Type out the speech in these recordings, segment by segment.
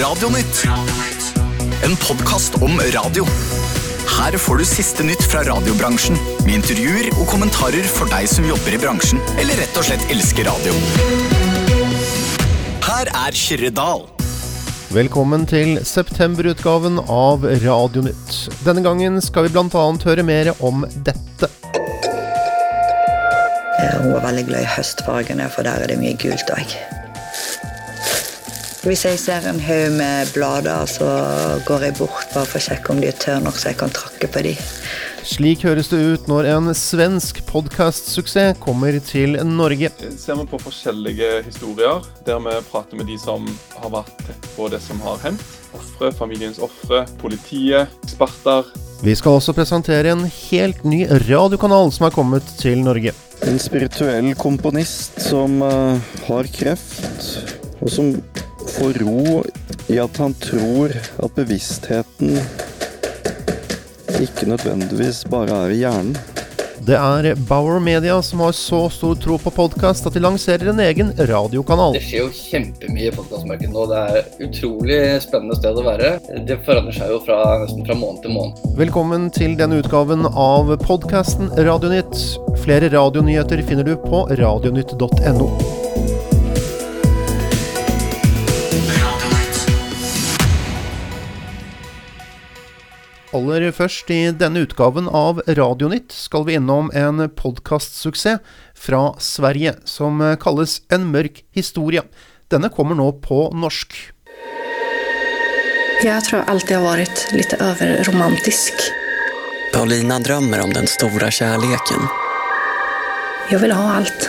Radionytt. En podkast om radio. Her får du siste nytt fra radiobransjen, med intervjuer og kommentarer for deg som jobber i bransjen, eller rett og slett elsker radio. Her er Kyrre Dahl. Velkommen til septemberutgaven av Radionytt. Denne gangen skal vi bl.a. høre mer om dette. Eh, Hun er veldig glad i høstfargene, for der er det mye gult òg. Hvis jeg ser en haug med blader, så går jeg bort bare for å sjekke om de er tørre nok, så jeg kan trakke på de. Slik høres det ut når en svensk podkastsuksess kommer til Norge. ser vi på forskjellige historier, der vi prater med de som har vært tett på det som har hendt. Ofre, familiens ofre, politiet, eksperter. Vi skal også presentere en helt ny radiokanal som har kommet til Norge. En spirituell komponist som eh, har kreft, og som får ro i at han tror at bevisstheten ikke nødvendigvis bare er i hjernen. Det er Bauer Media som har så stor tro på podkast at de lanserer en egen radiokanal. Det skjer jo kjempemye i podkastmarkedet nå. Det er et utrolig spennende sted å være. Det forandrer seg jo fra, nesten fra måned til måned. Velkommen til denne utgaven av podkasten Radionytt. Flere radionyheter finner du på radionytt.no. Aller først i denne utgaven av Radionytt skal vi innom en podkastsuksess fra Sverige som kalles En mørk historie. Denne kommer nå på norsk. Jeg tror jag alltid har vært litt overromantisk. Paulina drømmer om den store kjærligheten. Jeg vil ha alt.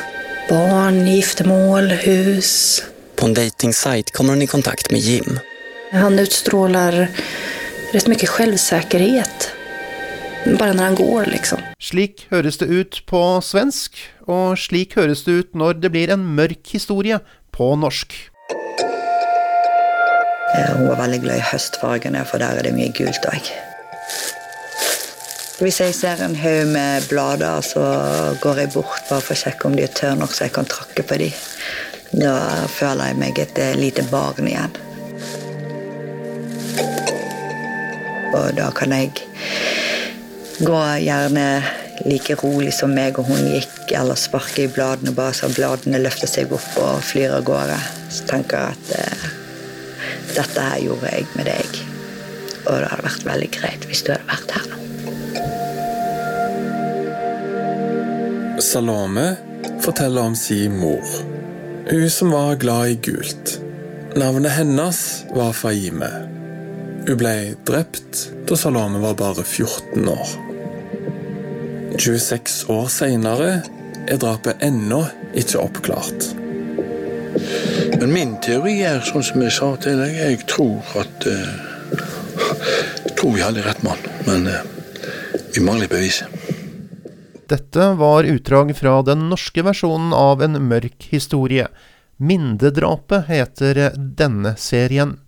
Barn, giftermål, hus. På en datingsite kommer hun i kontakt med Jim. Han utstrålar rätt mycket självsäkerhet. Bare når han går liksom. Slik høres det ut på svensk, og slik høres det ut når det blir en mørk historie på norsk. Eh, Hun var veldig glad i høstfargene, for der er det mye gult òg. Hvis jeg ser en haug med blader, så går jeg bort bare for å sjekke om de er tørre nok, så jeg kan trakke på de. Da føler jeg meg et eh, lite barn igjen. Og da kan jeg gå gjerne like rolig som meg og hun gikk, eller sparke i bladene bare så bladene løfter seg opp og flyr av gårde. Så tenker jeg at eh, dette her gjorde jeg med deg. Og det hadde vært veldig greit hvis du hadde vært her nå. Salome forteller om sin mor. Hun som var glad i gult. Navnet hennes var Faime. Hun ble drept da Salome var bare 14 år. 26 år senere er drapet ennå ikke oppklart. Men min teori er sånn som jeg sa til deg, jeg tror at eh, Jeg tror vi hadde rett mann, men eh, vi mangler bevis. Dette var utdrag fra den norske versjonen av En mørk historie. Mindedrapet heter denne serien.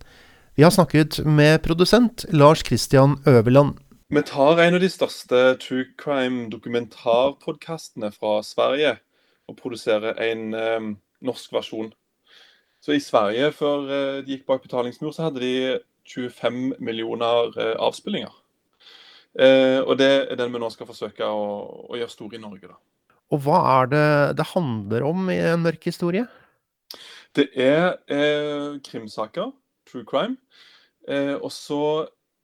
Vi har snakket med produsent Lars Christian Øverland. Vi tar en av de største true crime-dokumentarpodkastene fra Sverige og produserer en eh, norsk versjon. Så I Sverige, før eh, de gikk bak betalingsmur, så hadde de 25 millioner eh, avspillinger. Eh, og det er den vi nå skal forsøke å, å gjøre stor i Norge. da. Og hva er det det handler om i En mørk historie? Det er eh, krimsaker, true crime. Eh, og så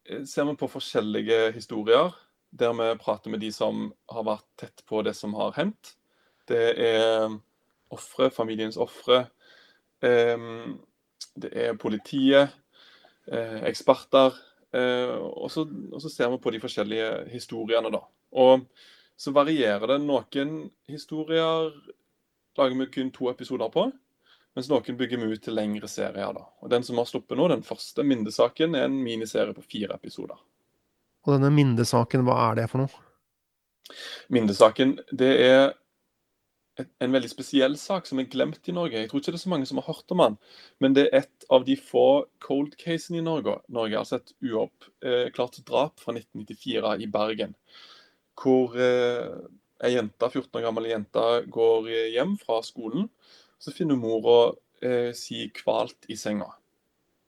eh, ser vi på forskjellige historier der vi prater med de som har vært tett på det som har hendt. Det er ofre, familiens ofre. Eh, det er politiet, eh, eksperter. Og, så, og så ser vi på de forskjellige historiene, da. Og så varierer det. Noen historier lager vi kun to episoder på. Mens noen bygger vi ut til lengre serier. da. Og Den som har sluppet nå, den første Mindesaken, er en miniserie på fire episoder. Og denne Mindesaken, hva er det for noe? Mindesaken det er en veldig spesiell sak som er glemt i Norge. Jeg tror ikke det er så mange som har hørt om den, men det er et av de få cold casene i Norge. Norge altså et uoppklart drap fra 1994 i Bergen. Hvor eh, ei jente, 14 år gammel jente går hjem fra skolen. Så finner mora eh, si kvalt i senga.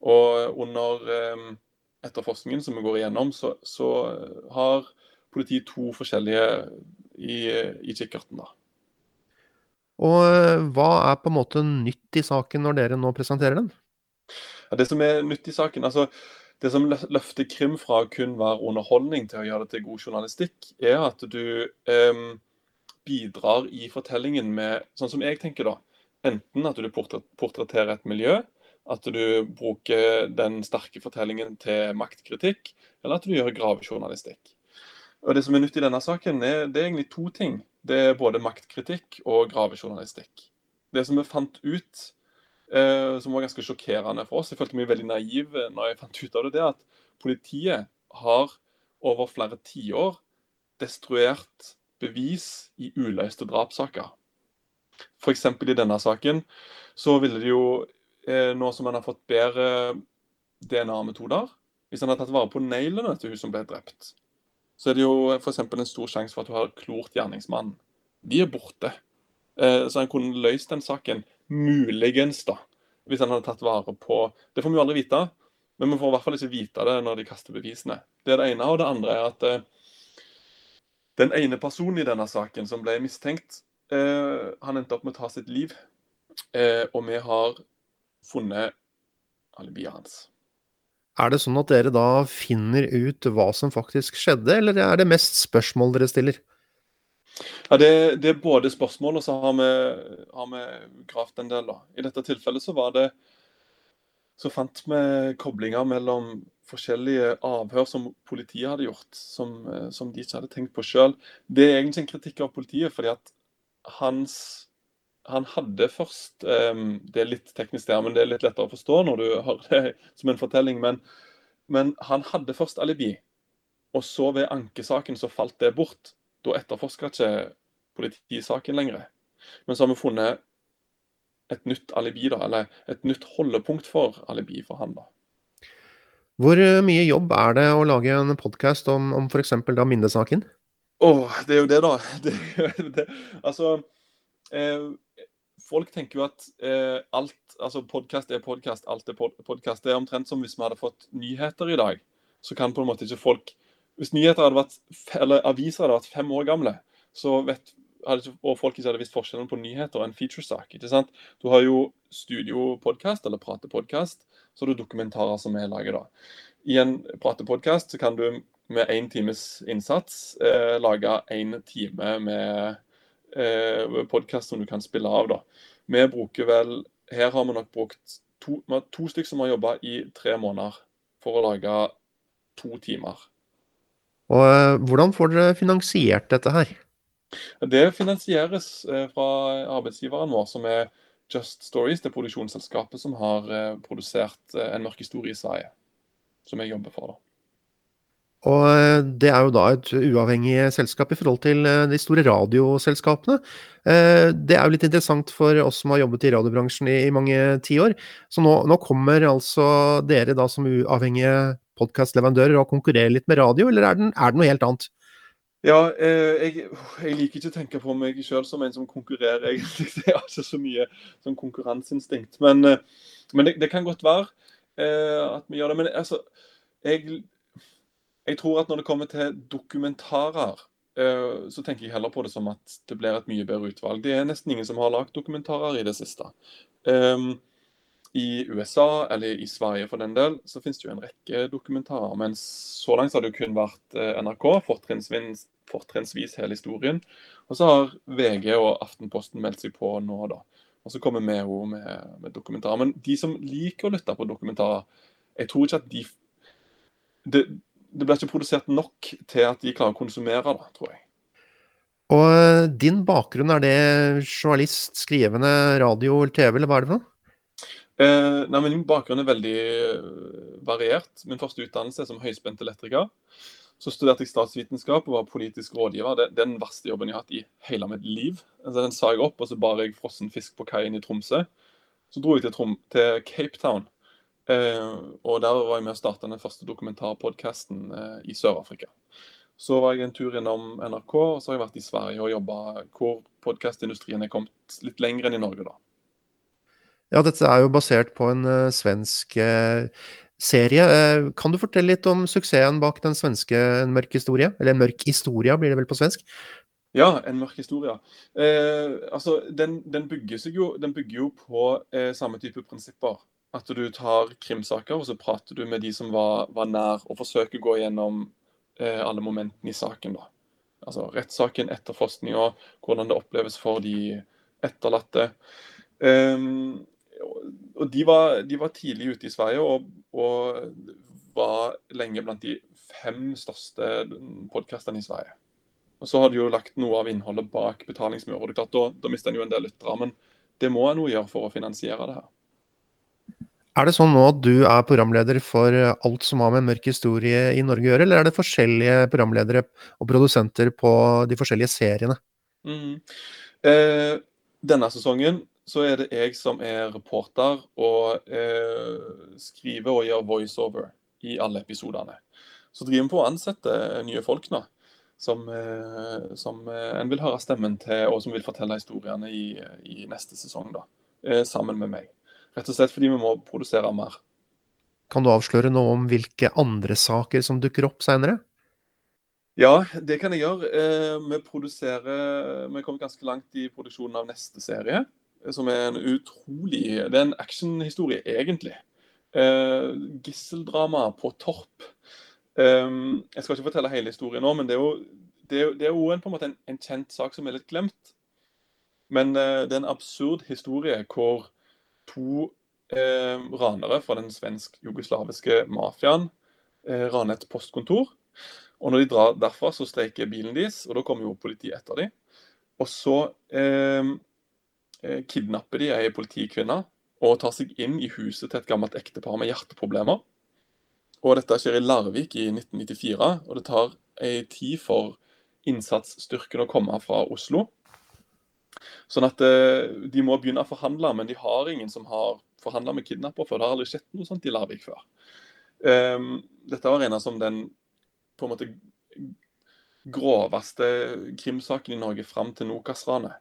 Og under eh, etterforskningen som vi går igjennom, så, så har politiet to forskjellige i, i kikkerten. da. Og eh, hva er på en måte nytt i saken når dere nå presenterer den? Ja, det som er nytt i saken, altså det som løfter krim fra å kun være underholdning til å gjøre det til god journalistikk, er at du eh, bidrar i fortellingen med, sånn som jeg tenker da, enten at du portretterer et miljø, at du bruker den sterke fortellingen til maktkritikk, eller at du gjør gravejournalistikk. Og Det som er nytt i denne saken, er, det er egentlig to ting. Det er både maktkritikk og gravejournalistikk. Det som vi fant ut, eh, som var ganske sjokkerende for oss, jeg følte meg veldig naiv når jeg fant ut av det, det er at politiet har over flere tiår destruert bevis i uløste drapssaker. F.eks. i denne saken så ville det jo, eh, nå som han har fått bedre DNA-metoder Hvis han hadde tatt vare på neglene til hun som ble drept, så er det jo f.eks. en stor sjanse for at hun har klort gjerningsmannen. De er borte. Eh, så han kunne løst den saken. Muligens, da. Hvis han hadde tatt vare på Det får vi jo aldri vite. Men vi får i hvert fall ikke vite det når de kaster bevisene. Det er det ene. Og det andre er at eh, den ene personen i denne saken som ble mistenkt, han endte opp med å ta sitt liv. Eh, og vi har funnet alibiet hans. Er det sånn at dere da finner ut hva som faktisk skjedde, eller er det mest spørsmål dere stiller? Ja, det, det er både spørsmål, og så har vi, har vi gravd en del. da. I dette tilfellet så var det så fant vi koblinger mellom forskjellige avhør som politiet hadde gjort, som, som de ikke hadde tenkt på sjøl. Det er egentlig en kritikk av politiet, fordi at hans han hadde først um, Det er litt teknisk der, men det er litt lettere å forstå når du hører det som en fortelling. Men, men han hadde først alibi, og så ved ankesaken så falt det bort. Da etterforska ikke politisaken lenger. Men så har vi funnet et nytt alibi, da, eller et nytt holdepunkt for alibi for han. da. Hvor eh, mye jobb er det å lage en podkast om, om f.eks. minnesaken? Åh, det er jo det, da. Det, det, altså, eh, folk tenker jo at eh, alt altså podkast er podkast, alt er podkast. Det er omtrent som hvis vi hadde fått nyheter i dag. Så kan på en måte ikke folk Hvis nyheter hadde vært, eller aviser hadde vært fem år gamle, så vet hadde og folk ikke hadde visst forskjellen på nyheter og en featuresak. ikke sant? Du har jo studiopodkast eller pratepodkast, så har du dokumentarer som vi lager da. I en pratepodkast kan du med én times innsats eh, lage én time med eh, podkast som du kan spille av. da. Vi bruker vel Her har vi nok brukt to, to stykker som har jobba i tre måneder for å lage to timer. Og eh, Hvordan får dere finansiert dette her? Det finansieres eh, fra arbeidsgiveren vår, som er Just Stories, det produksjonsselskapet som har eh, produsert En mørk historie i Sverige. Som jeg jobber for. da. Og eh, det er jo da et uavhengig selskap i forhold til eh, de store radioselskapene. Eh, det er jo litt interessant for oss som har jobbet i radiobransjen i, mange tiår. Så nå, nå, kommer altså dere da som uavhengige podkastleverandører og konkurrerer litt med radio, eller er, den, er det noe helt annet? Ja, jeg, jeg, liker ikke å tenke på meg sjøl som en som konkurrerer, egentlig. Det er altså så mye sånn konkurranseinstinkt. Men, men det, det, kan godt være at vi gjør det. Men altså, jeg jeg tror at når det kommer til dokumentarer, uh, så tenker jeg heller på det som at det blir et mye bedre utvalg. Det er nesten ingen som har lagd dokumentarer i det siste. Um, I USA, eller i Sverige for den del, så finnes det jo en rekke dokumentarer. Men så langt har det jo kun vært uh, NRK, fortrinnsvis, fortrinnsvis hele historien. Og så har VG og Aftenposten meldt seg på nå, da. Og så kommer vi jo med, med dokumentarer. Men de som liker å lytte på dokumentarer, jeg tror ikke at de det, det blir ikke produsert nok til at de klarer å konsumere det, tror jeg. Og eh, din bakgrunn, er det journalist, skrivende, radio eller TV, eller hva er det for noe? Eh, nei, Min bakgrunn er veldig eh, variert. Min første utdannelse er som høyspent elektriker. Så studerte jeg statsvitenskap og var politisk rådgiver. Det, det, er den verste jobben jeg har hatt i hele mitt liv. Altså, den sa jeg opp, og så bar jeg frossen fisk på kaien i Tromsø. Så dro jeg til, Trom til Cape Town og der var jeg med å starte den første dokumentarpodkasten eh, i Sør-Afrika. Så var jeg en tur innom NRK, og så har jeg vært i Sverige og jobba hvor podkastindustrien er kommet litt lenger enn i Norge, da. Ja, dette er jo basert på en uh, svensk uh, serie. Uh, kan du fortelle litt om suksessen bak den svenske En mørk historie? Eller En mørk historia, blir det vel på svensk? Ja, En mørk historie. altså, den, den, bygger jo, den, bygger jo, på samme type prinsipper. At du tar krimsaker, og så prater du med de som var, var nær, og forsøker å gå gjennom alle momentene i saken. da. Altså rettssaken, etterforskninga, hvordan det oppleves for de etterlatte. Um, og de var, de var, tidlig ute i Sverige og, og, var lenge blant de fem største podkastene i Sverige. Og Så har de jo lagt noe av innholdet bak betalingsmur. Da, da mister en jo en del lyttere. Men det må en jo gjøre for å finansiere det her. Er det sånn nå at du er programleder for alt som har med mørk historie i Norge å gjøre, eller er det forskjellige programledere og produsenter på de forskjellige seriene? Mm. Eh, denne sesongen så er det jeg som er reporter og eh, skriver og gjør voiceover i alle episodene. Så driver vi på å ansette nye folk nå, som, eh, som eh, en vil høre stemmen til, og som vil fortelle historiene i, i neste sesong, da, eh, sammen med meg. Rett og slett fordi vi må produsere mer. Kan du avsløre noe om hvilke andre saker som dukker opp seinere? Ja, det kan jeg gjøre. Eh, vi produserer Vi kom ganske langt i produksjonen av neste serie. Eh, som er en utrolig Det er en actionhistorie, egentlig. Eh, gisseldrama på Torp. jeg skal ikke fortelle hele historien nå, men det er jo, det er, det er jo en, en, en, kjent sak som er litt glemt. Men det er en absurd historie hvor to eh, ranere fra den svensk-jugoslaviske mafiaen eh, raner et postkontor. Og når de drar derfra, så streiker bilen deres, og da kommer jo politiet etter dem. Og så eh, eh, kidnapper de ei politikvinne og tar seg inn i huset til et gammelt ektepar med hjerteproblemer. Og dette skjer i Larvik i 1994, og det tar ei tid for innsatsstyrken å komme fra Oslo. Sånn at eh, de må begynne å forhandle, men de har ingen som har forhandla med kidnapper før. Det har aldri skjedd noe sånt i Larvik før. Um, dette var regna som den på en måte groveste krimsaken i Norge fram til Nokas-ranet.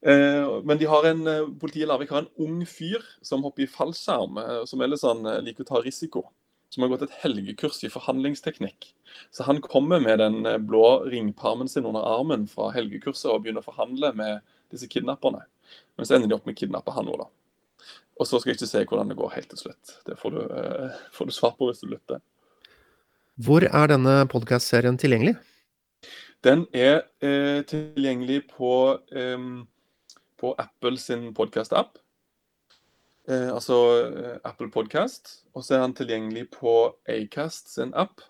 Uh, men de har en, eh, politiet i Larvik har en ung fyr som hopper i fallskjerm, eh, som ellers han eh, liker å ta risiko. Som har gått et helgekurs i forhandlingsteknikk. Så han kommer med den eh, blå ringparmen sin under armen fra helgekurset og begynner å forhandle med disse kidnapperne. Men så ender de opp med å kidnappe han òg, da. Og så skal jeg ikke se hvordan det går helt til slutt. Det får du, eh, får du svar på hvis du lytter. Hvor er denne podkastserien tilgjengelig? Den er eh, tilgjengelig på, eh, på, Apple sin podkast-app. Eh, altså eh, Apple Podcast. Og så er han tilgjengelig på Acast sin app.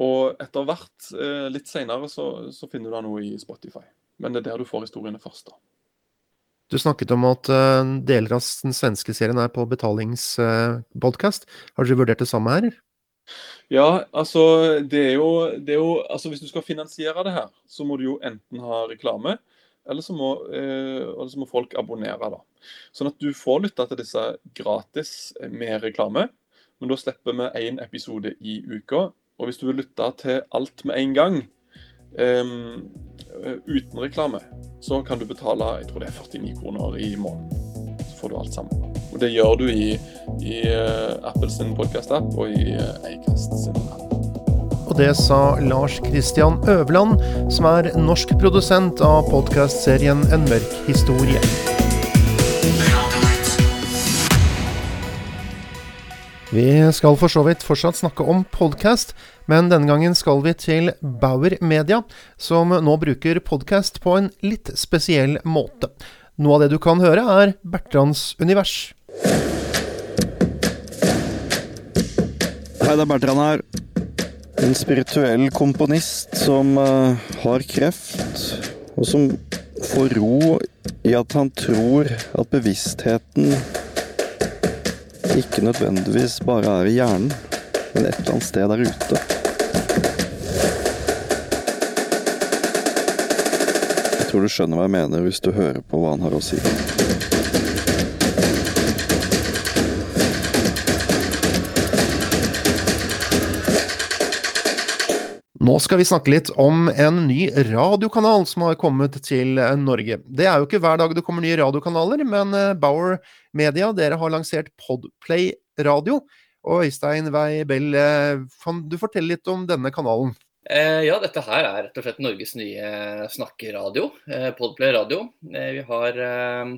Og etter hvert, eh, litt seinere, så, så, finner du han noe i Spotify. Men det er der du får historiene først, da. Du snakket om at uh, deler av den svenske serien er på betalingspodkast. Uh, Har dere vurdert det samme her? Ja, altså det er, jo, det er jo altså Hvis du skal finansiere det her, så må du jo enten ha reklame, eller så må, eh, eller så må folk abonnere. da. Sånn at du får lytte til disse gratis med reklame, men da slipper vi én episode i uka. Og hvis du vil lytte til alt med en gang, eh, uten reklame, så kan du betale jeg tror det er 49 kroner i måneden. Så får du alt sammen. Og det gjør du i, i Apples podkast-app og i Acast sin app. Og det sa Lars Christian Øverland, som er norsk produsent av podkastserien En mørk historie. Vi skal for så vidt fortsatt snakke om podkast, men denne gangen skal vi til Bauer Media, som nå bruker podkast på en litt spesiell måte. Noe av det du kan høre, er Bertrands univers. Hei, det er Bertrand her. En spirituell komponist som uh, har kreft, og som får ro i at han tror at bevisstheten ikke nødvendigvis bare er i hjernen, men et eller annet sted der ute. Jeg tror du skjønner hva jeg mener hvis du hører på hva han har å si. Nå skal vi snakke litt om en ny radiokanal som har kommet til Norge. Det er jo ikke hver dag det kommer nye radiokanaler, men eh, Bauer Media, dere har lansert Podplay Radio. Og Øystein Wei Bell, eh, kan du fortelle litt om denne kanalen? Eh, ja, dette her er rett og slett Norges nye snakkeradio. Eh, Podplay radio. Eh, vi har eh, eh,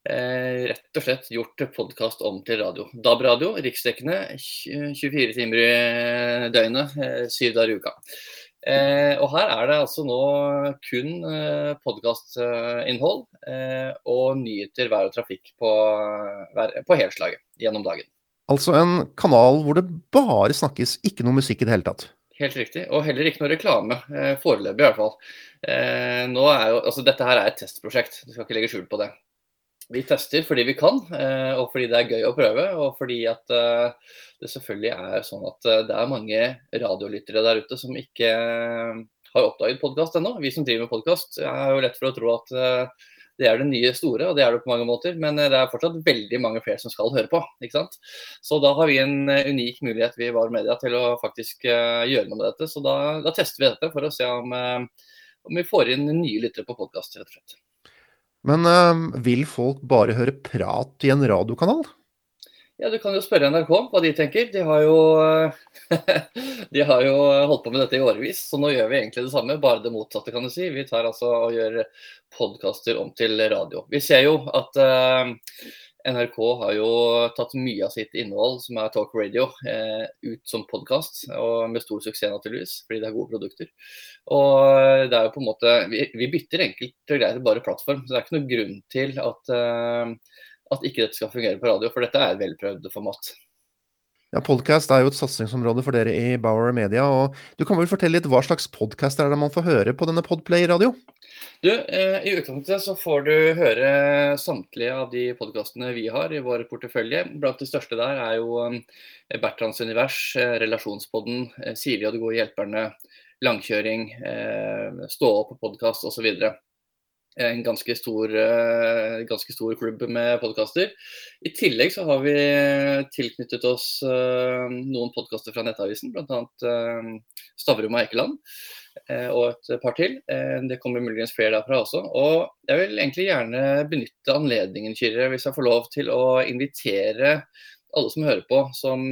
rett og slett gjort podkast om til radio. DAB-radio, riksdekkende, 24 timer i døgnet, syv dager i uka. Eh, og her er det altså nå kun eh, podkastinnhold eh, og nyheter, vær og trafikk på, på helslaget gjennom dagen. Altså en kanal hvor det bare snakkes, ikke noe musikk i det hele tatt? Helt riktig, og heller ikke noe reklame. Eh, foreløpig i hvert fall. Eh, er jo, altså Dette her er et testprosjekt, du skal ikke legge skjul på det. Vi tester fordi vi kan, eh, og fordi det er gøy å prøve. Og fordi at eh, det selvfølgelig er sånn at eh, det er mange radiolyttere der ute som ikke har oppdaget podkast ennå. Vi som driver med podkast er jo lett for å tro at det er det nye store, og det er det på mange måter. Men det er fortsatt veldig mange flere som skal høre på. ikke sant? Så da har vi en unik mulighet vi var media til å faktisk gjøre noe med dette. Så da, da tester vi dette for å se om, om vi får inn nye lyttere på podkast, rett og slett. Men øh, vil folk bare høre prat i en radiokanal? Ja, Du kan jo spørre NRK hva de tenker. De har, jo, de har jo holdt på med dette i årevis, så nå gjør vi egentlig det samme, bare det motsatte, kan du si. Vi tar altså og gjør podkaster om til radio. Vi ser jo at uh, NRK har jo tatt mye av sitt innhold, som er talk radio, eh, ut som podkast. Og med stor suksess, naturligvis, fordi det er gode produkter. Og det er jo på en måte Vi, vi bytter enkelt og greit bare plattform. Så det er ikke noen grunn til at, eh, at ikke dette skal fungere på radio, for dette er et velprøvd format. Ja, Podkast er jo et satsingsområde for dere i Bauer Media. og Du kan vel fortelle litt hva slags podkast er det man får høre på denne Podplay radio? Du, eh, I utgangspunktet så får du høre samtlige av de podkastene vi har i vår portefølje. Blant de største der er jo eh, Bertrands univers, eh, Relasjonspodden, eh, Siri og de gode hjelperne, Langkjøring, eh, Stå opp-podkast osv en ganske stor, uh, ganske stor klubb med podkaster. I tillegg så har vi tilknyttet oss uh, noen podkaster fra Nettavisen, bl.a. Stavrum og Eikeland. Og et par til. det kommer muligens flere derfra også. Og jeg vil egentlig gjerne benytte anledningen, Kyrre, hvis jeg får lov til å invitere alle som hører på, som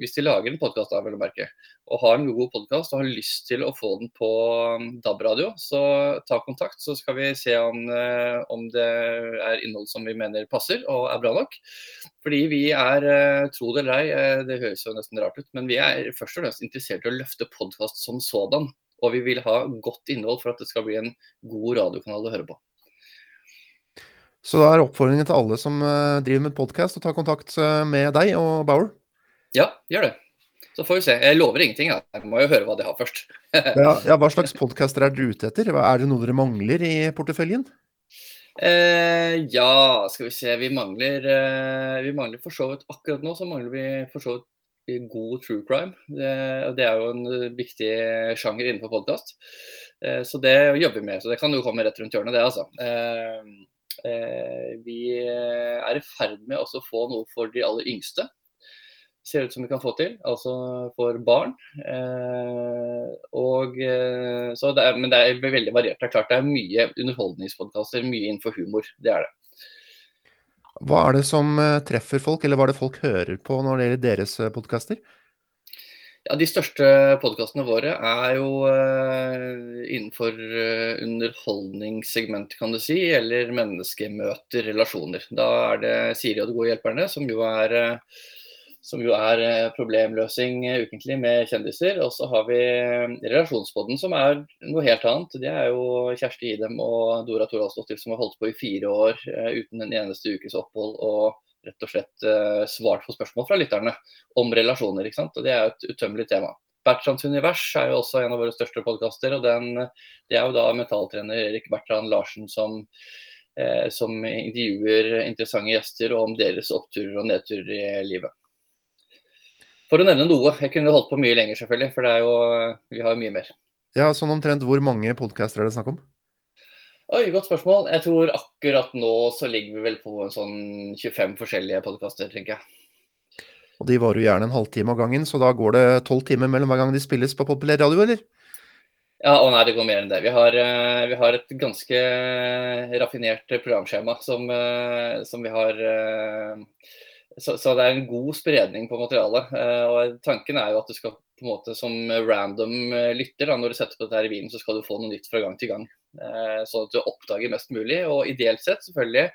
hvis de lager en podkast, og har en god podkast og har lyst til å få den på um, DAB-radio, så ta kontakt, så skal vi se om, eh, om, det er innhold som vi mener passer og er bra nok. Fordi vi er, eh, tro det eller ei, eh, det høres jo nesten rart ut, men vi er først og fremst interessert i å løfte podkast som sådan. Og vi vil ha godt innhold for at det skal bli en god radiokanal å høre på. Så da er oppfordringen til alle som driver med podkast, å ta kontakt med deg og Bauer? Ja, gjør det. Så får vi se. Jeg lover ingenting. Da. Jeg må jo høre hva de har først. ja, ja, hva slags podkaster er dere ute etter? Er det noe dere mangler i porteføljen? Eh, ja, skal vi se. Vi mangler, eh, vi mangler for så vidt Akkurat nå så mangler vi for så vidt god true crime. Det, det er jo en viktig sjanger innenfor podkast. Eh, så det jobber vi med. Så det kan jo komme rett rundt hjørnet, det altså. Eh, eh vi er i ferd med å få noe for de aller yngste ser ut som vi kan få til, altså for barn. Eh, og, eh, det er, men det er veldig variert. Det er klart det er mye underholdningspodkaster, mye innenfor humor. Det er det. Hva er det som eh, treffer folk, eller hva er det folk hører på når det gjelder deres podkaster? Ja, De største podkastene våre er jo uh, innenfor uh, underholdningssegmentet, kan du si, eller menneskemøter, relasjoner. Da er det Siri og de gode hjelperne, som jo er uh, som jo er eh, problemløsing eh, ukentlig med kjendiser. Og så har vi eh, Relasjonspodden, som er noe helt annet. Det er jo Kjersti Idem og Dora Toralsdottir som har holdt på i fire år uten en eneste ukes opphold. og rett og slett svart på spørsmål fra lytterne om relasjoner. ikke sant? Og Det er jo et utømmelig tema. Bertrands univers er jo også en av våre største podkaster. og Det er jo da mentaltrener Erik Bertrand Larsen som, eh, som intervjuer interessante gjester om deres oppturer og nedturer i livet. For å nevne noe. Jeg kunne holdt på mye lenger, selvfølgelig, for det er jo, vi har jo mye mer. Ja, Sånn omtrent hvor mange podcaster er det snakk om? Oi, Godt spørsmål. Jeg tror akkurat nå så ligger vi vel på en sånn 25 forskjellige podkaster, tenker jeg. Og de varer jo gjerne en halvtime av gangen, så da går det tolv timer mellom hver gang de spilles på populær radio, eller? Ja, og nei, det går mer enn det. Vi har, eh, vi har et ganske raffinert programskjema som, eh, som vi har eh, så, så, det er en god spredning på materialet. og Tanken er jo at du skal på en måte som random lytter, da, når du setter på dette her i bilen, så skal du få noe nytt fra gang til gang. Sånn at du oppdager mest mulig. Og ideelt sett, selvfølgelig,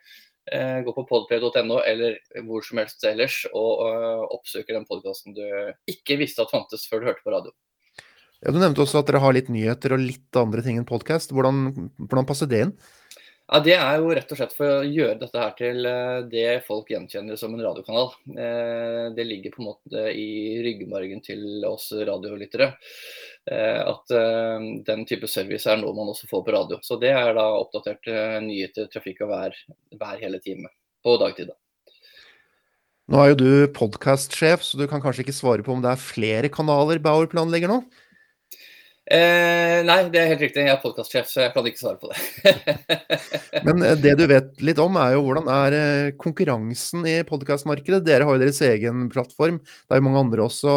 gå på podplay.no eller hvor som helst ellers og oppsøke den podkasten du ikke visste at fantes før du hørte på radio. Ja, Du nevnte også at dere har litt nyheter og litt andre ting enn podkast. Hvordan, hvordan, passer det inn? Ja, Det er jo rett og slett for å gjøre dette her til eh, det folk gjenkjenner som en radiokanal. Eh, det ligger på en måte i ryggmargen til oss radiolyttere. Eh, at den type service er noe man også får på radio. Så det er da oppdatert nyheter, trafikk og vær hver hele time på dagtid. da. Nå er jo du podkastsjef, så du kan kanskje ikke svare på om det er flere kanaler Bauer planlegger nå? Eh, nei, det er helt riktig. Jeg er podkastsjef, så jeg kan ikke svare på det. Men eh, det du vet litt om, er jo hvordan er eh, konkurransen i podkastmarkedet? Dere har jo deres egen plattform. Det er jo mange andre også.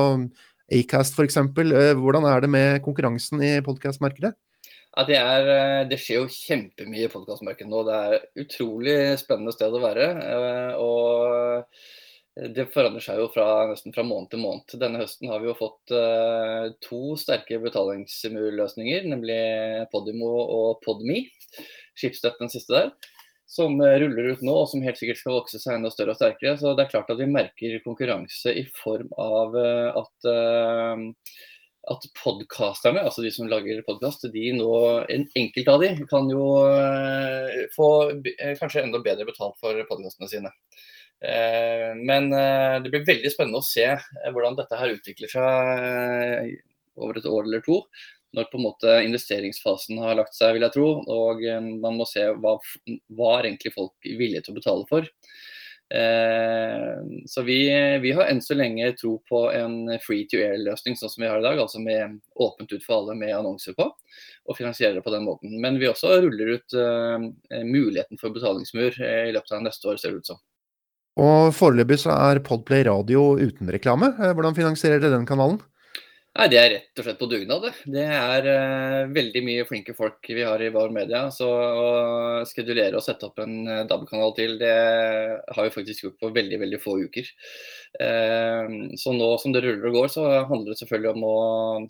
Acast f.eks. Eh, hvordan er det med konkurransen i podkastmarkedet? Ja, det, er, det, skjer jo kjempemye i podkastmarkedet nå. Det er et utrolig spennende sted å være. Og det forandrer seg jo fra, nesten fra måned til måned. Denne høsten har vi jo fått uh, to sterke betalingsmurløsninger, nemlig Podimo og Podme. Skipsstøtt den siste der. Som uh, ruller ut nå, og som helt sikkert skal vokse seg enda større og sterkere. Så det er klart at vi merker konkurranse i form av uh, at at podkasterne, altså de som lager podkast, en enkelt av de kan jo få kanskje enda bedre betalt for podkastene sine. Eh, men eh, det blir veldig spennende å se eh, hvordan dette her utvikler seg over et år eller to. Når på en måte investeringsfasen har lagt seg, vil jeg tro. Og man må se hva, er egentlig folk villige til å betale for. Så vi, vi, har enn så lenge tro på en free to air-løsning sånn som vi har i dag. Altså med åpent ut for alle med annonser på, og finansierer det på den måten. Men vi også ruller ut muligheten for betalingsmur i løpet av neste år, ser det ut som. Og foreløpig så er Podplay radio uten reklame. Eh, hvordan finansierer dere den kanalen? Nei, Det er rett og slett på dugnad. Det, det er uh, veldig mye flinke folk vi har i vår Media. Så å skedulere og sette opp en uh, DAB-kanal til, det har vi faktisk gjort på veldig veldig få uker. Uh, så nå som det ruller og går, så handler det selvfølgelig om å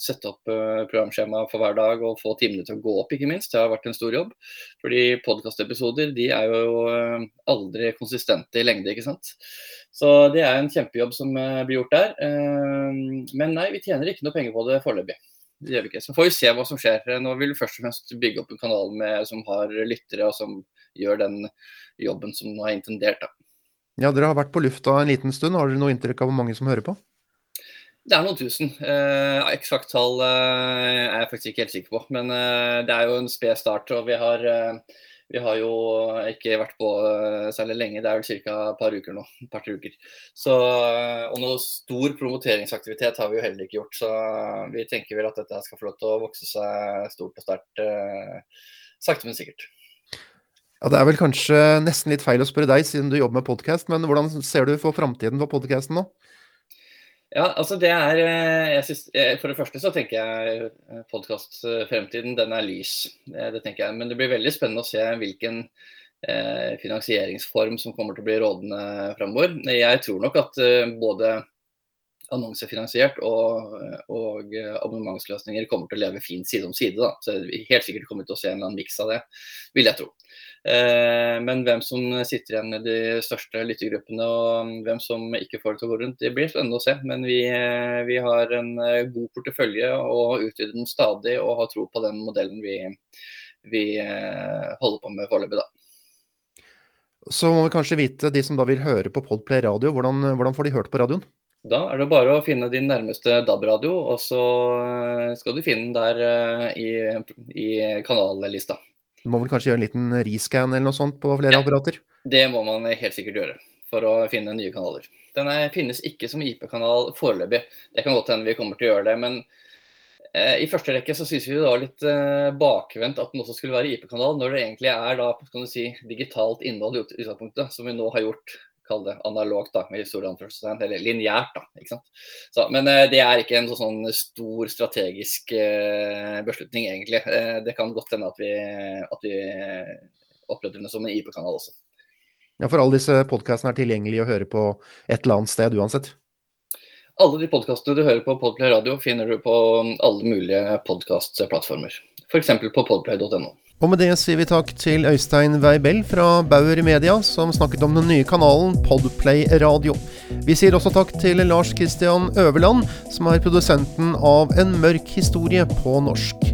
sette opp programskjema for hver dag og få timene til å gå opp, ikke minst. Det har vært en stor jobb. Fordi podkastepisoder de er jo aldri konsistente i lengde, ikke sant. Så det er en kjempejobb som eh, blir gjort der. Eh, men nei, vi tjener ikke noe penger på det foreløpig. Det gjør vi ikke. Så får vi se hva som skjer. Nå vil vi først og fremst bygge opp en kanal med, som har lyttere, og som gjør den jobben som er intendert. Da. Ja, Dere har vært på lufta en liten stund. Har dere noe inntrykk av hvor mange som hører på? Det er noen tusen. Eh, eksakt tall eh, er jeg faktisk ikke helt sikker på. Men eh, det er jo en sped start. og vi har eh, vi har jo ikke vært på eh, særlig lenge, det er vel ca. et par uker nå. Par uker. Så, eh, og noe stor promoteringsaktivitet har vi jo heller ikke gjort. Så vi tenker vel at dette skal få lov til å vokse seg stort og sterkt. Eh, sakte, men sikkert. Ja, Det er vel kanskje nesten litt feil å spørre deg, siden du jobber med podkast, men hvordan ser du for framtiden for podkasten nå? Ja, altså det er jeg synes, eh, For det første så tenker jeg eh, podkastfremtiden, den er lys. Det tenker jeg. Men det blir veldig spennende å se hvilken eh, finansieringsform som kommer til å bli rådende framover. Jeg tror nok at eh, både annonsefinansiert og, og abonnementsløsninger kommer til å leve fint side om side. Da. Så vi helt sikkert kommer til å se en eller annen miks av det, vil jeg tro. Eh, men hvem som sitter igjen med de største lyttergruppene og hvem som ikke får det til å gå rundt, det blir spennende å se. Men vi, eh, vi har en eh, god portefølje og utvider den stadig og har tro på den modellen vi, vi holder på med foreløpig, da. Så må vi kanskje vite, de som da vil høre på Podplay radio, hvordan, hvordan får de hørt på radioen? Da er det bare å finne din nærmeste DAB-radio, og så skal du finne den der i, i kanallista. Du må vel kanskje gjøre en liten rescan eller noe sånt på flere ja, apparater? Det må man helt sikkert gjøre for å finne nye kanaler. Den er, finnes ikke som IP-kanal foreløpig. Det kan godt hende vi kommer til å gjøre det. Men eh, i første rekke så syns vi det var litt eh, bakvendt at den også skulle være IP-kanal, når det egentlig er da, kan du si, digitalt innhold i utgangspunktet, som vi nå har gjort kall det analogt, da, med store anførselstegn, eller lineært. da, ikke sant? Så, men eh, det er ikke en sånn stor strategisk eh, beslutning, egentlig. Eh, det kan godt hende at vi, at vi oppretter det som en IP-kanal også. Ja, For alle disse podkastene er tilgjengelige å høre på et eller annet sted uansett? Alle de podkastene du hører på Podplay Radio, finner du på alle mulige podkastplattformer. F.eks. på podplay.no. Og med det sier vi takk til Øystein Weibel fra Bauer Media, som snakket om den nye kanalen Podplay Radio. Vi sier også takk til Lars Christian Øverland, som er produsenten av En mørk historie på norsk.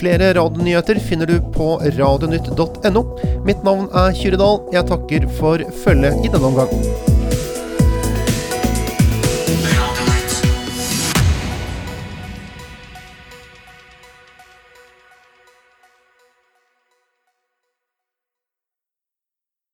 Flere radionyheter finner du på radionytt.no. Mitt navn er Kyrre Dahl. Jeg takker for følget i denne omgang.